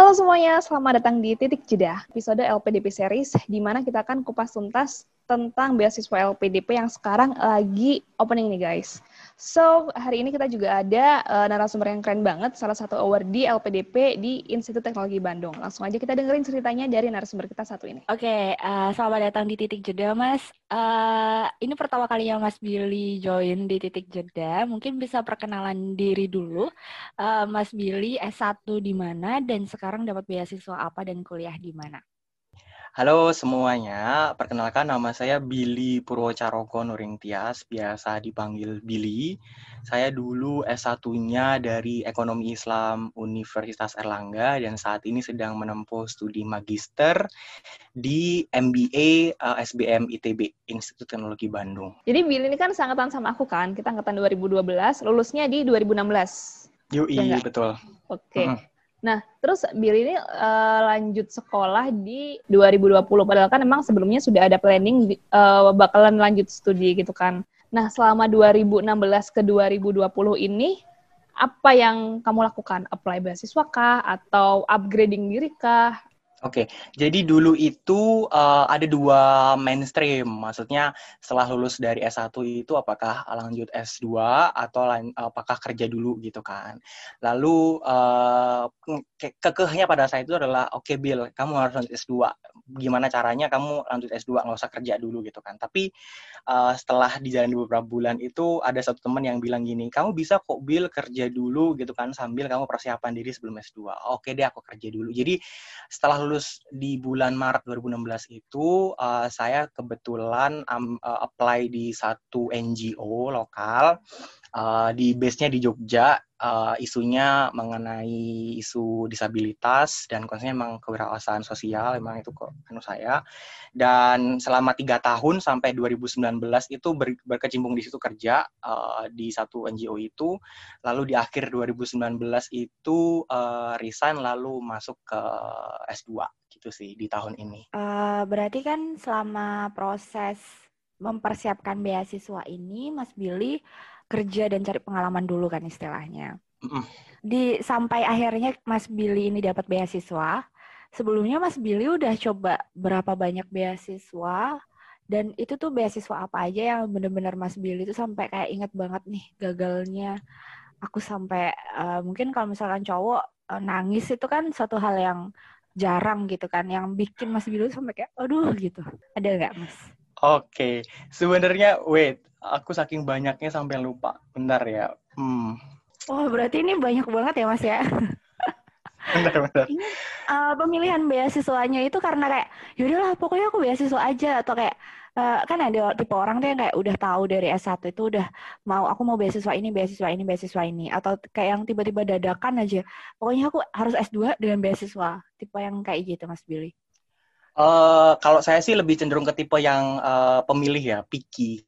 Halo semuanya, selamat datang di Titik Jeda, episode LPDP Series, di mana kita akan kupas tuntas tentang beasiswa LPDP yang sekarang lagi opening nih guys. So, hari ini kita juga ada uh, narasumber yang keren banget, salah satu award di LPDP di Institut Teknologi Bandung. Langsung aja kita dengerin ceritanya dari narasumber kita satu ini. Oke, okay, uh, eh, selamat datang di Titik Jeda, Mas. Uh, ini pertama kalinya Mas Billy join di Titik Jeda. Mungkin bisa perkenalan diri dulu. Uh, Mas Billy S1 di mana dan sekarang dapat beasiswa apa dan kuliah di mana? Halo semuanya, perkenalkan nama saya Billy Purwocaroko Nuring Tias, biasa dipanggil Billy. Saya dulu S1-nya dari Ekonomi Islam Universitas Erlangga dan saat ini sedang menempuh studi magister di MBA uh, eh, SBM ITB, Institut Teknologi Bandung. Jadi Billy ini kan seangkatan sama aku kan, kita angkatan 2012, lulusnya di 2016. Yui, ya betul. Oke. Okay. Mm -hmm. Nah, terus Billy ini uh, lanjut sekolah di 2020, padahal kan emang sebelumnya sudah ada planning uh, bakalan lanjut studi gitu kan. Nah, selama 2016 ke 2020 ini, apa yang kamu lakukan? Apply beasiswa kah? Atau upgrading diri kah? Oke, jadi dulu itu uh, ada dua mainstream, maksudnya setelah lulus dari S1 itu apakah lanjut S2 atau lan, apakah kerja dulu gitu kan. Lalu uh, ke kekehnya pada saat itu adalah oke okay, Bill, kamu harus lanjut S2. Gimana caranya kamu lanjut S2 nggak usah kerja dulu gitu kan. Tapi uh, setelah di jalan beberapa bulan itu ada satu teman yang bilang gini, kamu bisa kok Bill kerja dulu gitu kan sambil kamu persiapan diri sebelum S2. Oke deh aku kerja dulu. Jadi setelah lulus di bulan Maret 2016 itu uh, saya kebetulan um, uh, apply di satu NGO lokal di base-nya di Jogja uh, isunya mengenai isu disabilitas dan konsepnya memang kewirausahaan sosial memang itu kok anu saya dan selama tiga tahun sampai 2019 itu ber, berkecimpung di situ kerja uh, di satu NGO itu lalu di akhir 2019 itu uh, resign lalu masuk ke S2 gitu sih di tahun ini. Uh, berarti kan selama proses mempersiapkan beasiswa ini, Mas Billy kerja dan cari pengalaman dulu kan istilahnya. Mm. Di sampai akhirnya Mas Billy ini dapat beasiswa. Sebelumnya Mas Billy udah coba berapa banyak beasiswa dan itu tuh beasiswa apa aja yang bener-bener Mas Billy itu sampai kayak inget banget nih gagalnya. Aku sampai uh, mungkin kalau misalkan cowok uh, nangis itu kan suatu hal yang jarang gitu kan yang bikin Mas Bilu sampai kayak aduh gitu. Ada nggak Mas? Oke, okay. sebenarnya wait, aku saking banyaknya sampai lupa. Bentar ya. Hmm. Oh, berarti ini banyak banget ya Mas ya? benar benar. Ini uh, pemilihan beasiswanya itu karena kayak yaudahlah pokoknya aku beasiswa aja atau kayak uh, kan ada tipe orang tuh yang kayak udah tahu dari S1 itu udah mau aku mau beasiswa ini, beasiswa ini, beasiswa ini atau kayak yang tiba-tiba dadakan aja. Pokoknya aku harus S2 dengan beasiswa. Tipe yang kayak gitu Mas Billy. Uh, kalau saya sih lebih cenderung ke tipe yang uh, pemilih ya, picky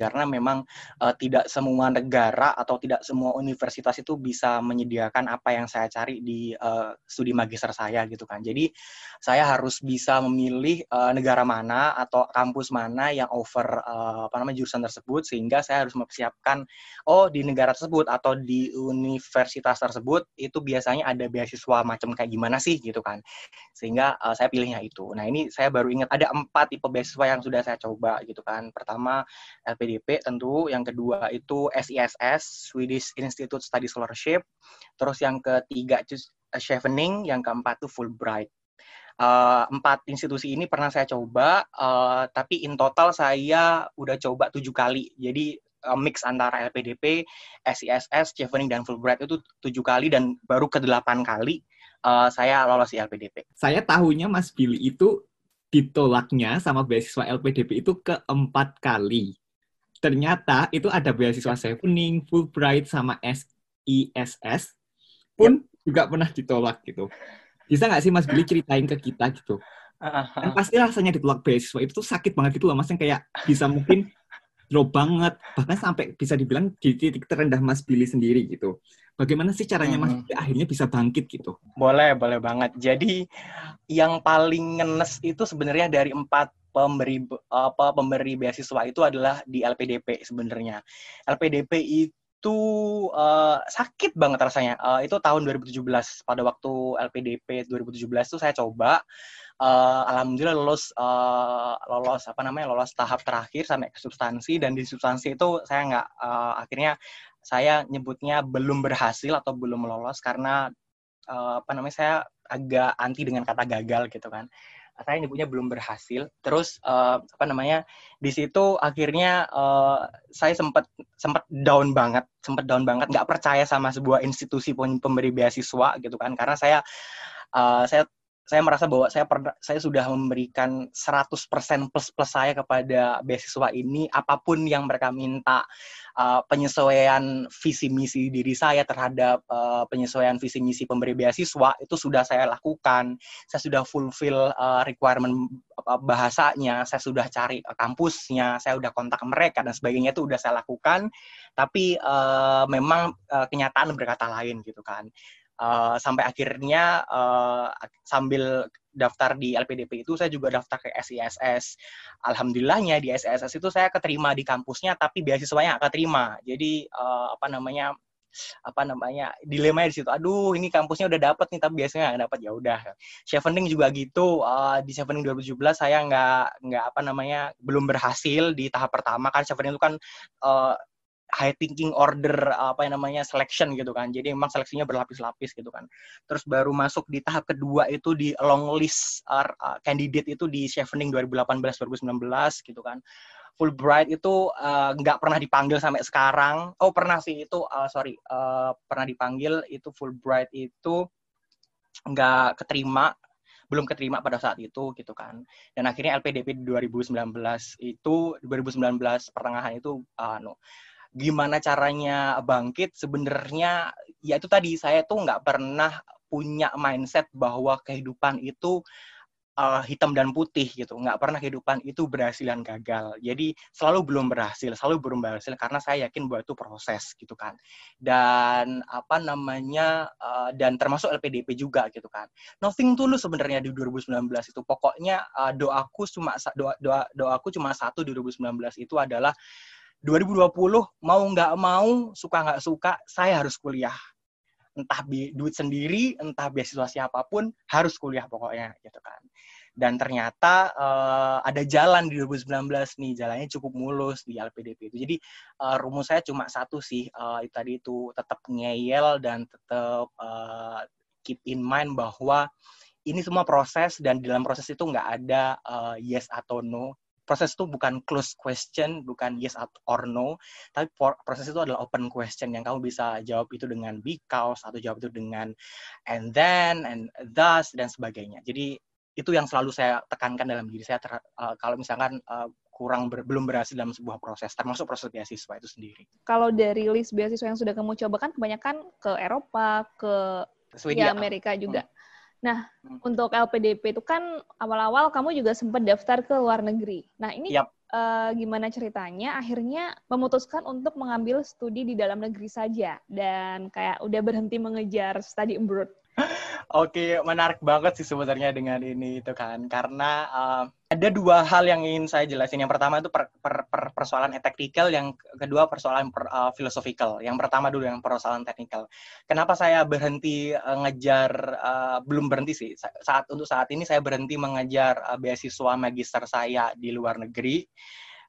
karena memang uh, tidak semua negara atau tidak semua universitas itu bisa menyediakan apa yang saya cari di uh, studi magister saya gitu kan. Jadi saya harus bisa memilih uh, negara mana atau kampus mana yang over uh, apa namanya jurusan tersebut sehingga saya harus mempersiapkan oh di negara tersebut atau di universitas tersebut itu biasanya ada beasiswa macam kayak gimana sih gitu kan. Sehingga uh, saya pilihnya itu. Nah, ini saya baru ingat ada empat tipe beasiswa yang sudah saya coba gitu kan. Pertama LPD PDP tentu, yang kedua itu SISS, Swedish Institute Study Scholarship, terus yang ketiga itu Chevening, yang keempat itu Fulbright. Uh, empat institusi ini pernah saya coba, uh, tapi in total saya udah coba tujuh kali. Jadi uh, mix antara LPDP, SISS, Chevening, dan Fulbright itu tujuh kali dan baru ke delapan kali uh, saya lolos di LPDP. Saya tahunya Mas Billy itu ditolaknya sama beasiswa LPDP itu keempat kali ternyata itu ada beasiswa Chevening, Fulbright, sama SISS pun yep. juga pernah ditolak gitu. Bisa nggak sih Mas Billy ceritain ke kita gitu? Uh, Kan pasti rasanya ditolak beasiswa itu tuh sakit banget gitu loh Mas, yang kayak bisa mungkin drop banget, bahkan sampai bisa dibilang di titik terendah Mas Billy sendiri gitu. Bagaimana sih caranya Mas Billy akhirnya bisa bangkit gitu? Boleh, boleh banget. Jadi yang paling ngenes itu sebenarnya dari empat pemberi apa pemberi beasiswa itu adalah di LPDP sebenarnya. LPDP itu uh, sakit banget rasanya. Uh, itu tahun 2017 pada waktu LPDP 2017 itu saya coba uh, alhamdulillah lolos uh, lolos apa namanya lolos tahap terakhir sampai ke substansi dan di substansi itu saya nggak uh, akhirnya saya nyebutnya belum berhasil atau belum lolos karena uh, apa namanya saya agak anti dengan kata gagal gitu kan saya nyebutnya belum berhasil. Terus uh, apa namanya di situ akhirnya uh, saya sempat sempat down banget sempat down banget. Nggak percaya sama sebuah institusi pemberi beasiswa gitu kan. Karena saya uh, saya saya merasa bahwa saya pernah saya sudah memberikan 100% plus plus saya kepada beasiswa ini apa pun yang mereka minta uh, penyesuaian visi misi diri saya terhadap uh, penyesuaian visi misi pemberi beasiswa itu sudah saya lakukan. Saya sudah fulfill uh, requirement bahasanya saya sudah cari kampusnya saya sudah kontak mereka dan sebagainya itu sudah saya lakukan. Tapi uh, memang uh, kenyataan berkata lain gitu kan uh, sampai akhirnya uh, sambil daftar di LPDP itu saya juga daftar ke SISS. Alhamdulillahnya di SISS itu saya keterima di kampusnya tapi beasiswanya nggak keterima. Jadi uh, apa namanya apa namanya dilema di situ. Aduh ini kampusnya udah dapat nih tapi biasanya nggak dapat ya udah. Chevening juga gitu. Uh, di Chevening 2017 saya nggak nggak apa namanya belum berhasil di tahap pertama. Kan Chevening itu kan uh, high thinking order apa yang namanya selection gitu kan. Jadi memang seleksinya berlapis-lapis gitu kan. Terus baru masuk di tahap kedua itu di long list uh, candidate itu di Chevening 2018 2019 gitu kan. Fulbright itu uh, nggak uh, pernah dipanggil sampai sekarang. Oh pernah sih itu uh, sorry uh, pernah dipanggil itu Fulbright itu nggak keterima belum keterima pada saat itu gitu kan dan akhirnya LPDP 2019 itu 2019 pertengahan itu uh, no gimana caranya bangkit sebenarnya ya itu tadi saya tuh nggak pernah punya mindset bahwa kehidupan itu uh, hitam dan putih gitu. Nggak pernah kehidupan itu berhasil dan gagal. Jadi selalu belum berhasil selalu belum berhasil karena saya yakin bahwa itu proses gitu kan. Dan apa namanya uh, dan termasuk LPDP juga gitu kan. Nothing tulus sebenarnya di 2019 itu. Pokoknya uh, doaku cuma doa doa doaku cuma satu di 2019 itu adalah 2020 mau nggak mau suka nggak suka saya harus kuliah. Entah duit sendiri entah beasiswa siapa pun harus kuliah pokoknya gitu kan. Dan ternyata uh, ada jalan di 2019 nih jalannya cukup mulus di LPDP itu. Jadi uh, rumus saya cuma satu sih uh, itu tadi itu tetap ngeyel dan tetap uh, keep in mind bahwa ini semua proses dan dalam proses itu nggak ada uh, yes atau no proses itu bukan close question, bukan yes or no, tapi proses itu adalah open question yang kamu bisa jawab itu dengan because atau jawab itu dengan and then and thus dan sebagainya. Jadi itu yang selalu saya tekankan dalam diri saya ter, uh, kalau misalkan uh, kurang ber, belum berhasil dalam sebuah proses, termasuk proses beasiswa itu sendiri. Kalau dari list beasiswa yang sudah kamu coba kan kebanyakan ke Eropa, ke Swedia. ya Amerika juga. Hmm. Nah, hmm. untuk LPDP itu kan awal-awal kamu juga sempat daftar ke luar negeri. Nah, ini yep. uh, gimana ceritanya? Akhirnya memutuskan untuk mengambil studi di dalam negeri saja dan kayak udah berhenti mengejar study abroad. Oke, menarik banget sih sebenarnya dengan ini itu kan, karena uh, ada dua hal yang ingin saya jelasin. Yang pertama itu per, per, per persoalan teknikal, yang kedua persoalan per, uh, philosophical. Yang pertama dulu yang persoalan teknikal. Kenapa saya berhenti uh, ngejar, uh, belum berhenti sih, saat untuk saat ini saya berhenti mengejar uh, beasiswa magister saya di luar negeri,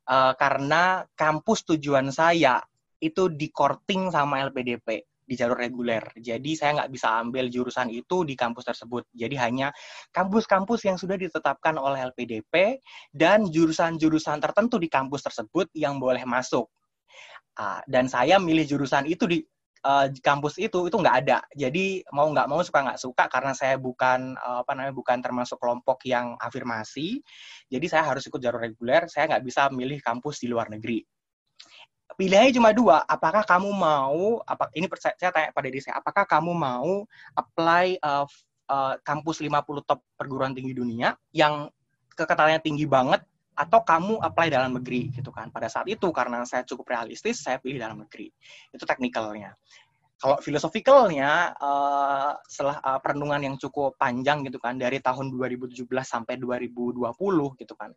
uh, karena kampus tujuan saya itu di courting sama LPDP di jalur reguler. Jadi saya nggak bisa ambil jurusan itu di kampus tersebut. Jadi hanya kampus-kampus yang sudah ditetapkan oleh LPDP dan jurusan-jurusan tertentu di kampus tersebut yang boleh masuk. Uh, dan saya milih jurusan itu di uh, kampus itu itu nggak ada. Jadi mau nggak mau suka nggak suka karena saya bukan uh, apa namanya bukan termasuk kelompok yang afirmasi. Jadi saya harus ikut jalur reguler. Saya nggak bisa milih kampus di luar negeri pilihannya cuma dua. Apakah kamu mau, apa ini saya, tanya pada diri saya, apakah kamu mau apply uh, uh, kampus 50 top perguruan tinggi dunia yang keketalannya tinggi banget atau kamu apply dalam negeri gitu kan. Pada saat itu karena saya cukup realistis, saya pilih dalam negeri. Itu teknikalnya. Kalau filosofikalnya uh, setelah uh, perenungan yang cukup panjang gitu kan dari tahun 2017 sampai 2020 gitu kan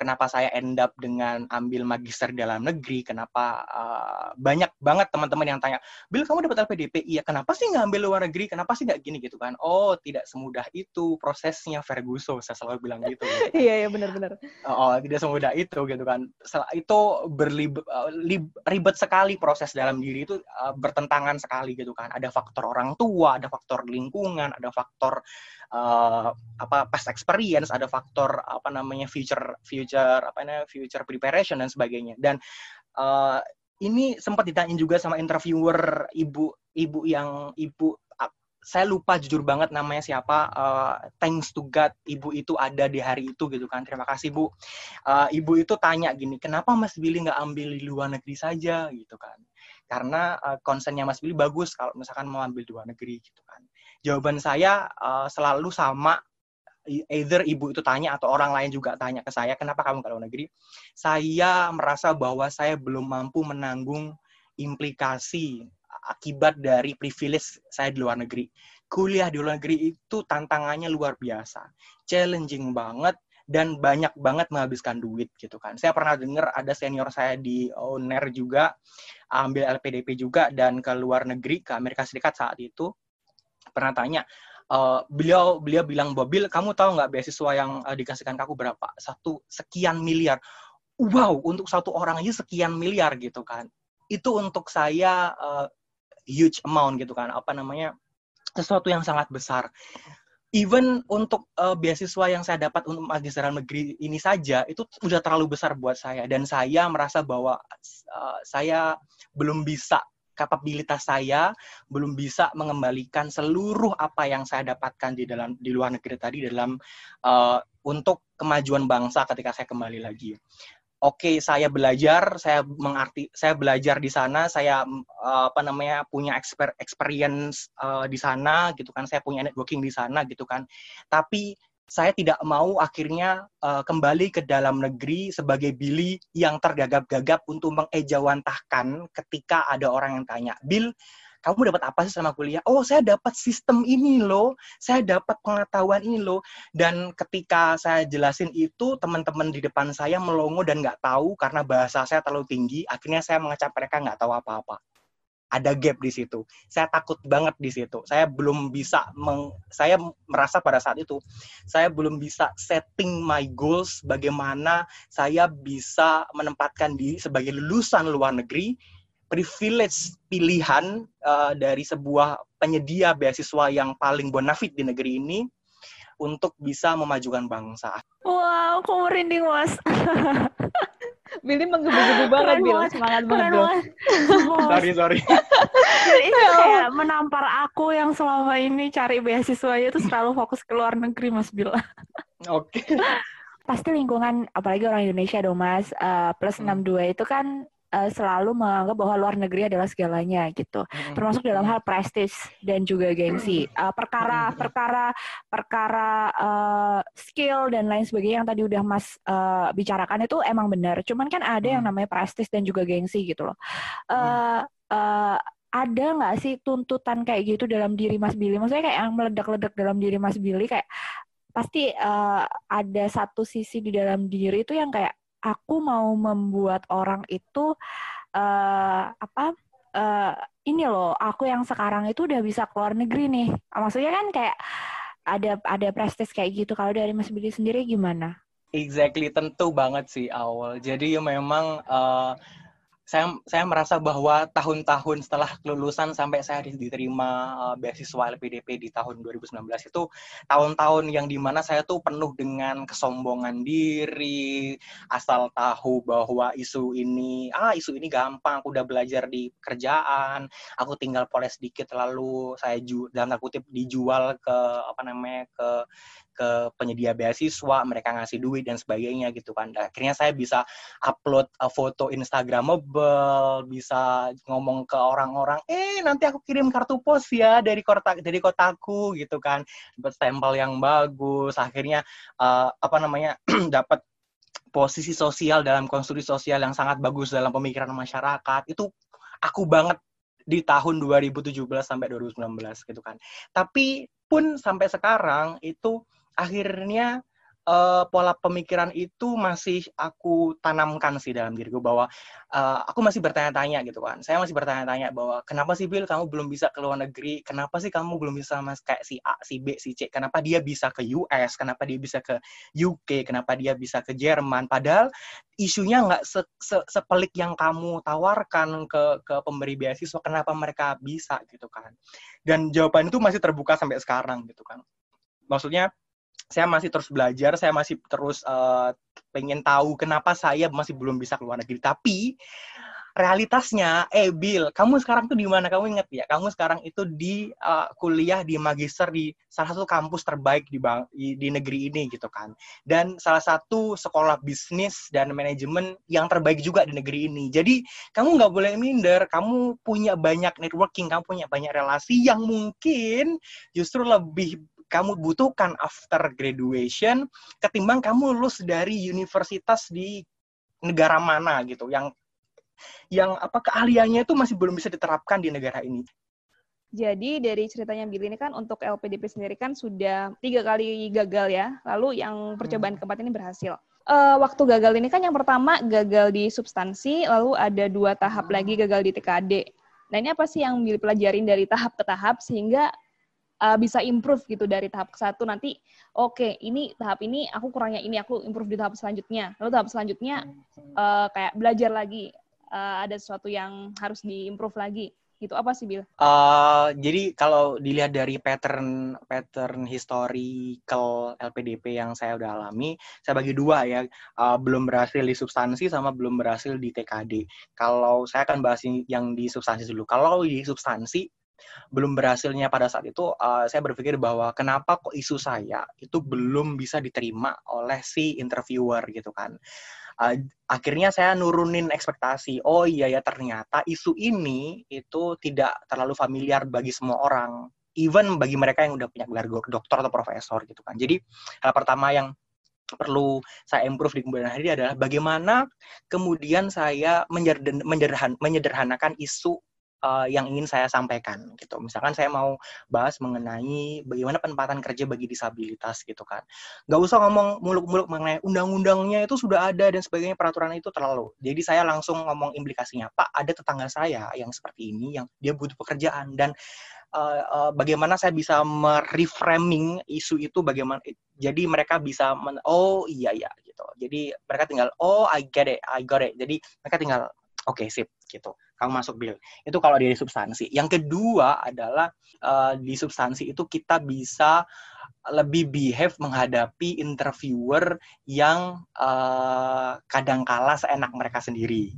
kenapa saya end up dengan ambil magister dalam negeri, kenapa uh, banyak banget teman-teman yang tanya, Bil kamu dapat LPDP, iya kenapa sih nggak ambil luar negeri, kenapa sih nggak gini gitu kan? Oh tidak semudah itu prosesnya Ferguson, saya selalu bilang gitu. gitu. iya iya benar-benar. Oh tidak semudah itu gitu kan, itu berlib uh, ribet sekali proses dalam diri itu uh, bertentangan sekali gitu kan. Ada faktor orang tua, ada faktor lingkungan, ada faktor uh, apa past experience, ada faktor apa namanya future future future apa namanya future preparation dan sebagainya dan uh, ini sempat ditanya juga sama interviewer ibu ibu yang ibu saya lupa jujur banget namanya siapa. Uh, thanks to God, ibu itu ada di hari itu gitu kan. Terima kasih bu. Uh, ibu itu tanya gini, kenapa Mas Billy nggak ambil di luar negeri saja gitu kan? Karena uh, concernnya Mas Billy bagus kalau misalkan mau ambil di luar negeri gitu kan. Jawaban saya uh, selalu sama either ibu itu tanya atau orang lain juga tanya ke saya, kenapa kamu ke luar negeri? Saya merasa bahwa saya belum mampu menanggung implikasi akibat dari privilege saya di luar negeri. Kuliah di luar negeri itu tantangannya luar biasa, challenging banget dan banyak banget menghabiskan duit gitu kan. Saya pernah dengar ada senior saya di owner juga ambil LPDP juga dan ke luar negeri ke Amerika Serikat saat itu pernah tanya uh, beliau beliau bilang Bobil kamu tahu nggak beasiswa yang uh, dikasihkan ke aku berapa? Satu sekian miliar. Wow untuk satu orang aja sekian miliar gitu kan. Itu untuk saya uh, huge amount gitu kan. Apa namanya? Sesuatu yang sangat besar. Even untuk uh, beasiswa yang saya dapat untuk magister negeri ini saja itu sudah terlalu besar buat saya. Dan saya merasa bahwa uh, saya belum bisa kapabilitas saya belum bisa mengembalikan seluruh apa yang saya dapatkan di dalam di luar negeri tadi dalam uh, untuk kemajuan bangsa ketika saya kembali lagi. Oke, okay, saya belajar, saya mengarti, saya belajar di sana, saya uh, apa namanya punya exper, experience uh, di sana, gitu kan, saya punya networking di sana, gitu kan. Tapi saya tidak mau akhirnya uh, kembali ke dalam negeri sebagai Billy yang tergagap-gagap untuk mengejawantahkan ketika ada orang yang tanya, Bill, kamu dapat apa sih sama kuliah? Oh, saya dapat sistem ini loh, saya dapat pengetahuan ini loh. Dan ketika saya jelasin itu, teman-teman di depan saya melongo dan nggak tahu karena bahasa saya terlalu tinggi. Akhirnya saya mengecap mereka nggak tahu apa-apa ada gap di situ. Saya takut banget di situ. Saya belum bisa meng, saya merasa pada saat itu saya belum bisa setting my goals bagaimana saya bisa menempatkan diri sebagai lulusan luar negeri privilege pilihan uh, dari sebuah penyedia beasiswa yang paling bonafit di negeri ini untuk bisa memajukan bangsa. Wow, kok merinding, Mas. Billy menggebu-gebu banget, Bil. Semangat banget, Bil. sorry, sorry. Ini kayak menampar aku yang selama ini cari beasiswa itu selalu fokus ke luar negeri, Mas Bil. Oke. Okay. Pasti lingkungan, apalagi orang Indonesia dong, Mas. Uh, plus hmm. 62 itu kan uh, selalu menganggap bahwa luar negeri adalah segalanya gitu. Termasuk dalam hal prestis dan juga gengsi. Uh, perkara perkara perkara uh, skill dan lain sebagainya yang tadi udah mas uh, bicarakan itu emang benar. Cuman kan ada yang namanya prestis dan juga gengsi gitu loh. Uh, uh, ada nggak sih tuntutan kayak gitu dalam diri Mas Billy? Maksudnya kayak yang meledak-ledak dalam diri Mas Billy kayak pasti uh, ada satu sisi di dalam diri itu yang kayak aku mau membuat orang itu uh, apa uh, ini loh aku yang sekarang itu udah bisa keluar negeri nih. Maksudnya kan kayak ada ada prestis kayak gitu. Kalau dari Mas Billy sendiri gimana? Exactly tentu banget sih awal jadi memang uh, saya saya merasa bahwa tahun-tahun setelah kelulusan sampai saya diterima uh, beasiswa LPDP di tahun 2019 itu tahun-tahun yang di mana saya tuh penuh dengan kesombongan diri asal tahu bahwa isu ini ah isu ini gampang aku udah belajar di kerjaan aku tinggal poles sedikit lalu saya ju dalam kutip dijual ke apa namanya ke ke penyedia beasiswa, mereka ngasih duit dan sebagainya gitu kan. Dan akhirnya saya bisa upload uh, foto Instagramable, bisa ngomong ke orang-orang, eh nanti aku kirim kartu pos ya dari kota dari kotaku gitu kan, dapat stempel yang bagus. Akhirnya uh, apa namanya dapat posisi sosial dalam konstruksi sosial yang sangat bagus dalam pemikiran masyarakat. Itu aku banget di tahun 2017 sampai 2019 gitu kan. Tapi pun sampai sekarang itu akhirnya uh, pola pemikiran itu masih aku tanamkan sih dalam diriku bahwa uh, aku masih bertanya-tanya gitu kan. Saya masih bertanya-tanya bahwa kenapa sih Bill kamu belum bisa ke luar negeri? Kenapa sih kamu belum bisa mas kayak si A, si B, si C? Kenapa dia bisa ke US? Kenapa dia bisa ke UK? Kenapa dia bisa ke Jerman? Padahal isunya nggak se -se sepelik yang kamu tawarkan ke ke pemberi beasiswa. Kenapa mereka bisa gitu kan? Dan jawaban itu masih terbuka sampai sekarang gitu kan. Maksudnya saya masih terus belajar, saya masih terus uh, pengen tahu kenapa saya masih belum bisa keluar negeri. Tapi realitasnya, eh Bill, kamu sekarang tuh di mana? Kamu ingat ya? Kamu sekarang itu di uh, kuliah di magister di salah satu kampus terbaik di, di di negeri ini gitu kan. Dan salah satu sekolah bisnis dan manajemen yang terbaik juga di negeri ini. Jadi kamu nggak boleh minder. Kamu punya banyak networking, kamu punya banyak relasi yang mungkin justru lebih kamu butuhkan after graduation ketimbang kamu lulus dari universitas di negara mana gitu yang yang apa keahliannya itu masih belum bisa diterapkan di negara ini. Jadi dari ceritanya Billy ini kan untuk LPDP sendiri kan sudah tiga kali gagal ya, lalu yang percobaan hmm. keempat ini berhasil. Uh, waktu gagal ini kan yang pertama gagal di substansi, lalu ada dua tahap lagi gagal di TKD. Nah ini apa sih yang Billy pelajarin dari tahap ke tahap sehingga uh, bisa improve gitu dari tahap ke satu nanti oke okay, ini tahap ini aku kurangnya ini aku improve di tahap selanjutnya lalu tahap selanjutnya uh, kayak belajar lagi uh, ada sesuatu yang harus diimprove lagi gitu apa sih Bill? Uh, jadi kalau dilihat dari pattern pattern historical LPDP yang saya udah alami, saya bagi dua ya, uh, belum berhasil di substansi sama belum berhasil di TKD. Kalau saya akan bahas yang di substansi dulu. Kalau di substansi belum berhasilnya pada saat itu uh, saya berpikir bahwa kenapa kok isu saya itu belum bisa diterima oleh si interviewer gitu kan. Uh, akhirnya saya nurunin ekspektasi oh iya ya ternyata isu ini itu tidak terlalu familiar bagi semua orang even bagi mereka yang udah punya gelar dokter atau profesor gitu kan. Jadi hal pertama yang perlu saya improve di kemudian hari adalah bagaimana kemudian saya menyederhanakan isu uh, yang ingin saya sampaikan gitu. Misalkan saya mau bahas mengenai bagaimana penempatan kerja bagi disabilitas gitu kan. Nggak usah ngomong muluk-muluk mengenai undang-undangnya itu sudah ada dan sebagainya peraturan itu terlalu. Jadi saya langsung ngomong implikasinya. Pak, ada tetangga saya yang seperti ini yang dia butuh pekerjaan dan uh, uh, bagaimana saya bisa mereframing isu itu bagaimana jadi mereka bisa men, oh iya iya gitu. Jadi mereka tinggal oh I get it, I got it. Jadi mereka tinggal oke okay, sip gitu kamu masuk bil itu kalau di substansi. Yang kedua adalah uh, di substansi itu kita bisa lebih behave menghadapi interviewer yang uh, kadangkala seenak mereka sendiri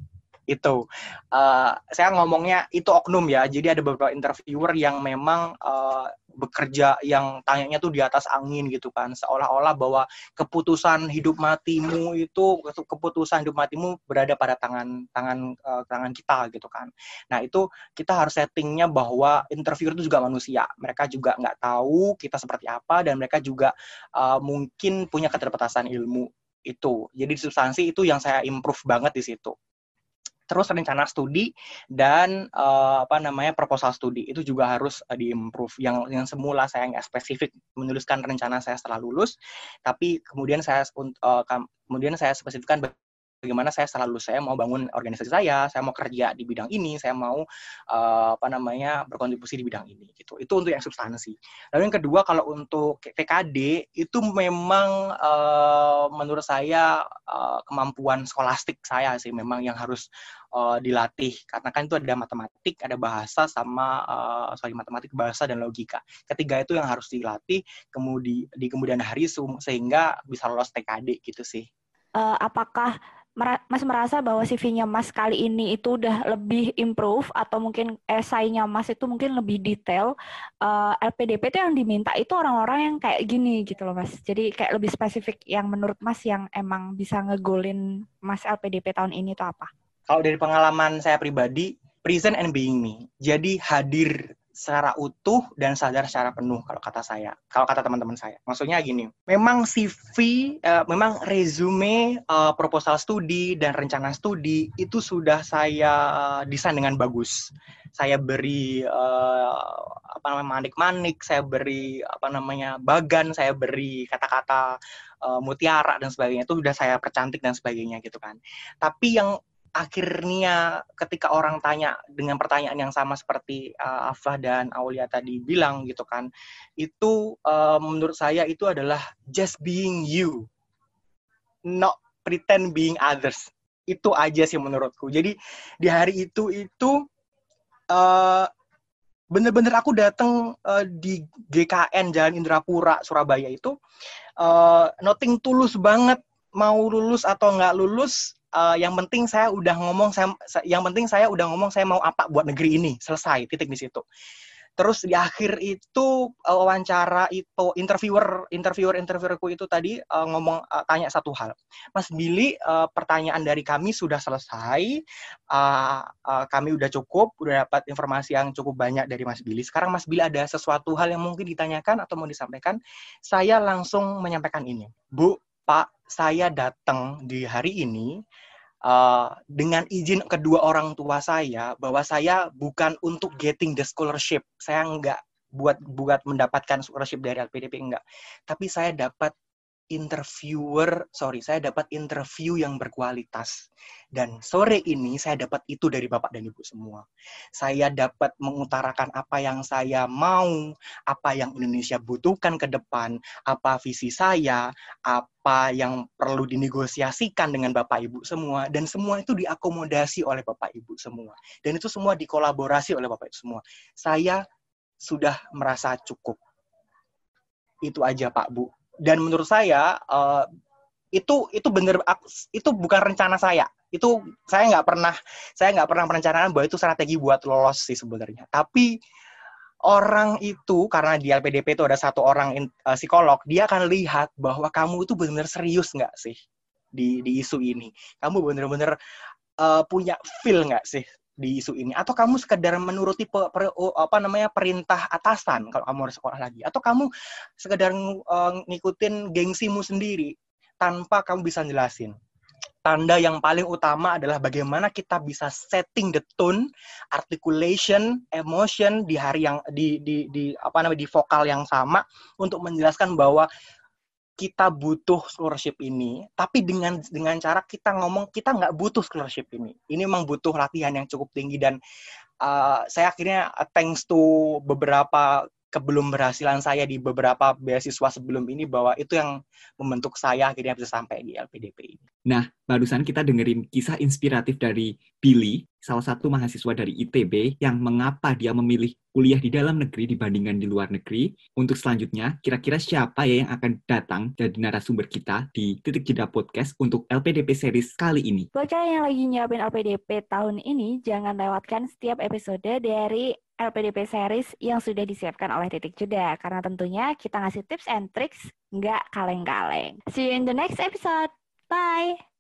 itu. Uh, saya ngomongnya itu oknum ya. Jadi ada beberapa interviewer yang memang uh, bekerja yang tanyanya tuh di atas angin gitu kan. Seolah-olah bahwa keputusan hidup matimu itu keputusan hidup matimu berada pada tangan tangan uh, tangan kita gitu kan. Nah itu kita harus settingnya bahwa interviewer itu juga manusia. Mereka juga nggak tahu kita seperti apa dan mereka juga uh, mungkin punya keterbatasan ilmu itu. Jadi substansi itu yang saya improve banget di situ terus rencana studi dan uh, apa namanya proposal studi. Itu juga harus uh, diimprove. Yang yang semula saya nggak spesifik menuliskan rencana saya setelah lulus tapi kemudian saya uh, kemudian saya spesifikkan bagaimana saya setelah lulus saya mau bangun organisasi saya, saya mau kerja di bidang ini, saya mau uh, apa namanya berkontribusi di bidang ini gitu. Itu untuk yang substansi. Lalu yang kedua kalau untuk TKD itu memang uh, menurut saya uh, kemampuan skolastik saya sih memang yang harus uh, dilatih karena kan itu ada matematik, ada bahasa sama uh, sorry matematik, bahasa dan logika. Ketiga itu yang harus dilatih kemudian di kemudian hari sehingga bisa lolos TKD gitu sih. Uh, apakah Mas merasa bahwa CV-nya Mas kali ini itu udah lebih improve atau mungkin esainya Mas itu mungkin lebih detail. Uh, LPDP itu yang diminta itu orang-orang yang kayak gini gitu loh Mas. Jadi kayak lebih spesifik yang menurut Mas yang emang bisa ngegolin Mas LPDP tahun ini itu apa? Kalau dari pengalaman saya pribadi, present and being me. Jadi hadir secara utuh dan sadar secara penuh kalau kata saya, kalau kata teman-teman saya. Maksudnya gini, memang CV, uh, memang resume, uh, proposal studi dan rencana studi itu sudah saya desain dengan bagus. Saya beri uh, apa namanya manik-manik, saya beri apa namanya bagan, saya beri kata-kata uh, mutiara dan sebagainya itu sudah saya percantik dan sebagainya gitu kan. Tapi yang akhirnya ketika orang tanya dengan pertanyaan yang sama seperti uh, Afah dan Aulia tadi bilang gitu kan, itu uh, menurut saya itu adalah just being you, not pretend being others. Itu aja sih menurutku. Jadi di hari itu itu uh, bener-bener aku datang uh, di GKN Jalan Indrapura Surabaya itu uh, nothing tulus banget mau lulus atau nggak lulus uh, yang penting saya udah ngomong saya yang penting saya udah ngomong saya mau apa buat negeri ini. Selesai titik di situ. Terus di akhir itu uh, wawancara itu interviewer interviewer interviewerku itu tadi uh, ngomong uh, tanya satu hal. Mas Billy uh, pertanyaan dari kami sudah selesai uh, uh, kami udah cukup udah dapat informasi yang cukup banyak dari Mas Billy. Sekarang Mas Billy ada sesuatu hal yang mungkin ditanyakan atau mau disampaikan saya langsung menyampaikan ini. Bu Pak saya datang di hari ini uh, dengan izin kedua orang tua saya bahwa saya bukan untuk getting the scholarship. Saya enggak buat buat mendapatkan scholarship dari LPDP enggak. Tapi saya dapat interviewer, sorry, saya dapat interview yang berkualitas. Dan sore ini saya dapat itu dari Bapak dan Ibu semua. Saya dapat mengutarakan apa yang saya mau, apa yang Indonesia butuhkan ke depan, apa visi saya, apa yang perlu dinegosiasikan dengan Bapak Ibu semua, dan semua itu diakomodasi oleh Bapak Ibu semua. Dan itu semua dikolaborasi oleh Bapak Ibu semua. Saya sudah merasa cukup. Itu aja Pak Bu dan menurut saya uh, itu itu bener itu bukan rencana saya. Itu saya nggak pernah saya nggak pernah perencanaan bahwa itu strategi buat lolos sih sebenarnya. Tapi orang itu karena di LPDP itu ada satu orang in, uh, psikolog dia akan lihat bahwa kamu itu benar-benar serius nggak sih di di isu ini? Kamu benar-benar uh, punya feel nggak sih di isu ini? Atau kamu sekedar menuruti pe, per, apa namanya perintah atasan kalau kamu harus sekolah lagi? Atau kamu sekedar uh, ngikutin gengsimu sendiri tanpa kamu bisa jelasin? Tanda yang paling utama adalah bagaimana kita bisa setting the tone, articulation, emotion di hari yang di di di apa namanya di vokal yang sama untuk menjelaskan bahwa kita butuh scholarship ini, tapi dengan dengan cara kita ngomong kita nggak butuh scholarship ini. Ini memang butuh latihan yang cukup tinggi dan uh, saya akhirnya uh, thanks to beberapa kebelum berhasilan saya di beberapa beasiswa sebelum ini bahwa itu yang membentuk saya akhirnya bisa sampai di LPDP ini. Nah, barusan kita dengerin kisah inspiratif dari Billy, salah satu mahasiswa dari ITB yang mengapa dia memilih kuliah di dalam negeri dibandingkan di luar negeri. Untuk selanjutnya, kira-kira siapa ya yang akan datang jadi narasumber kita di Titik Jeda Podcast untuk LPDP series kali ini? Buat kalian yang lagi nyiapin LPDP tahun ini, jangan lewatkan setiap episode dari LPDP series yang sudah disiapkan oleh Titik Jeda. Karena tentunya kita ngasih tips and tricks nggak kaleng-kaleng. See you in the next episode. Bye!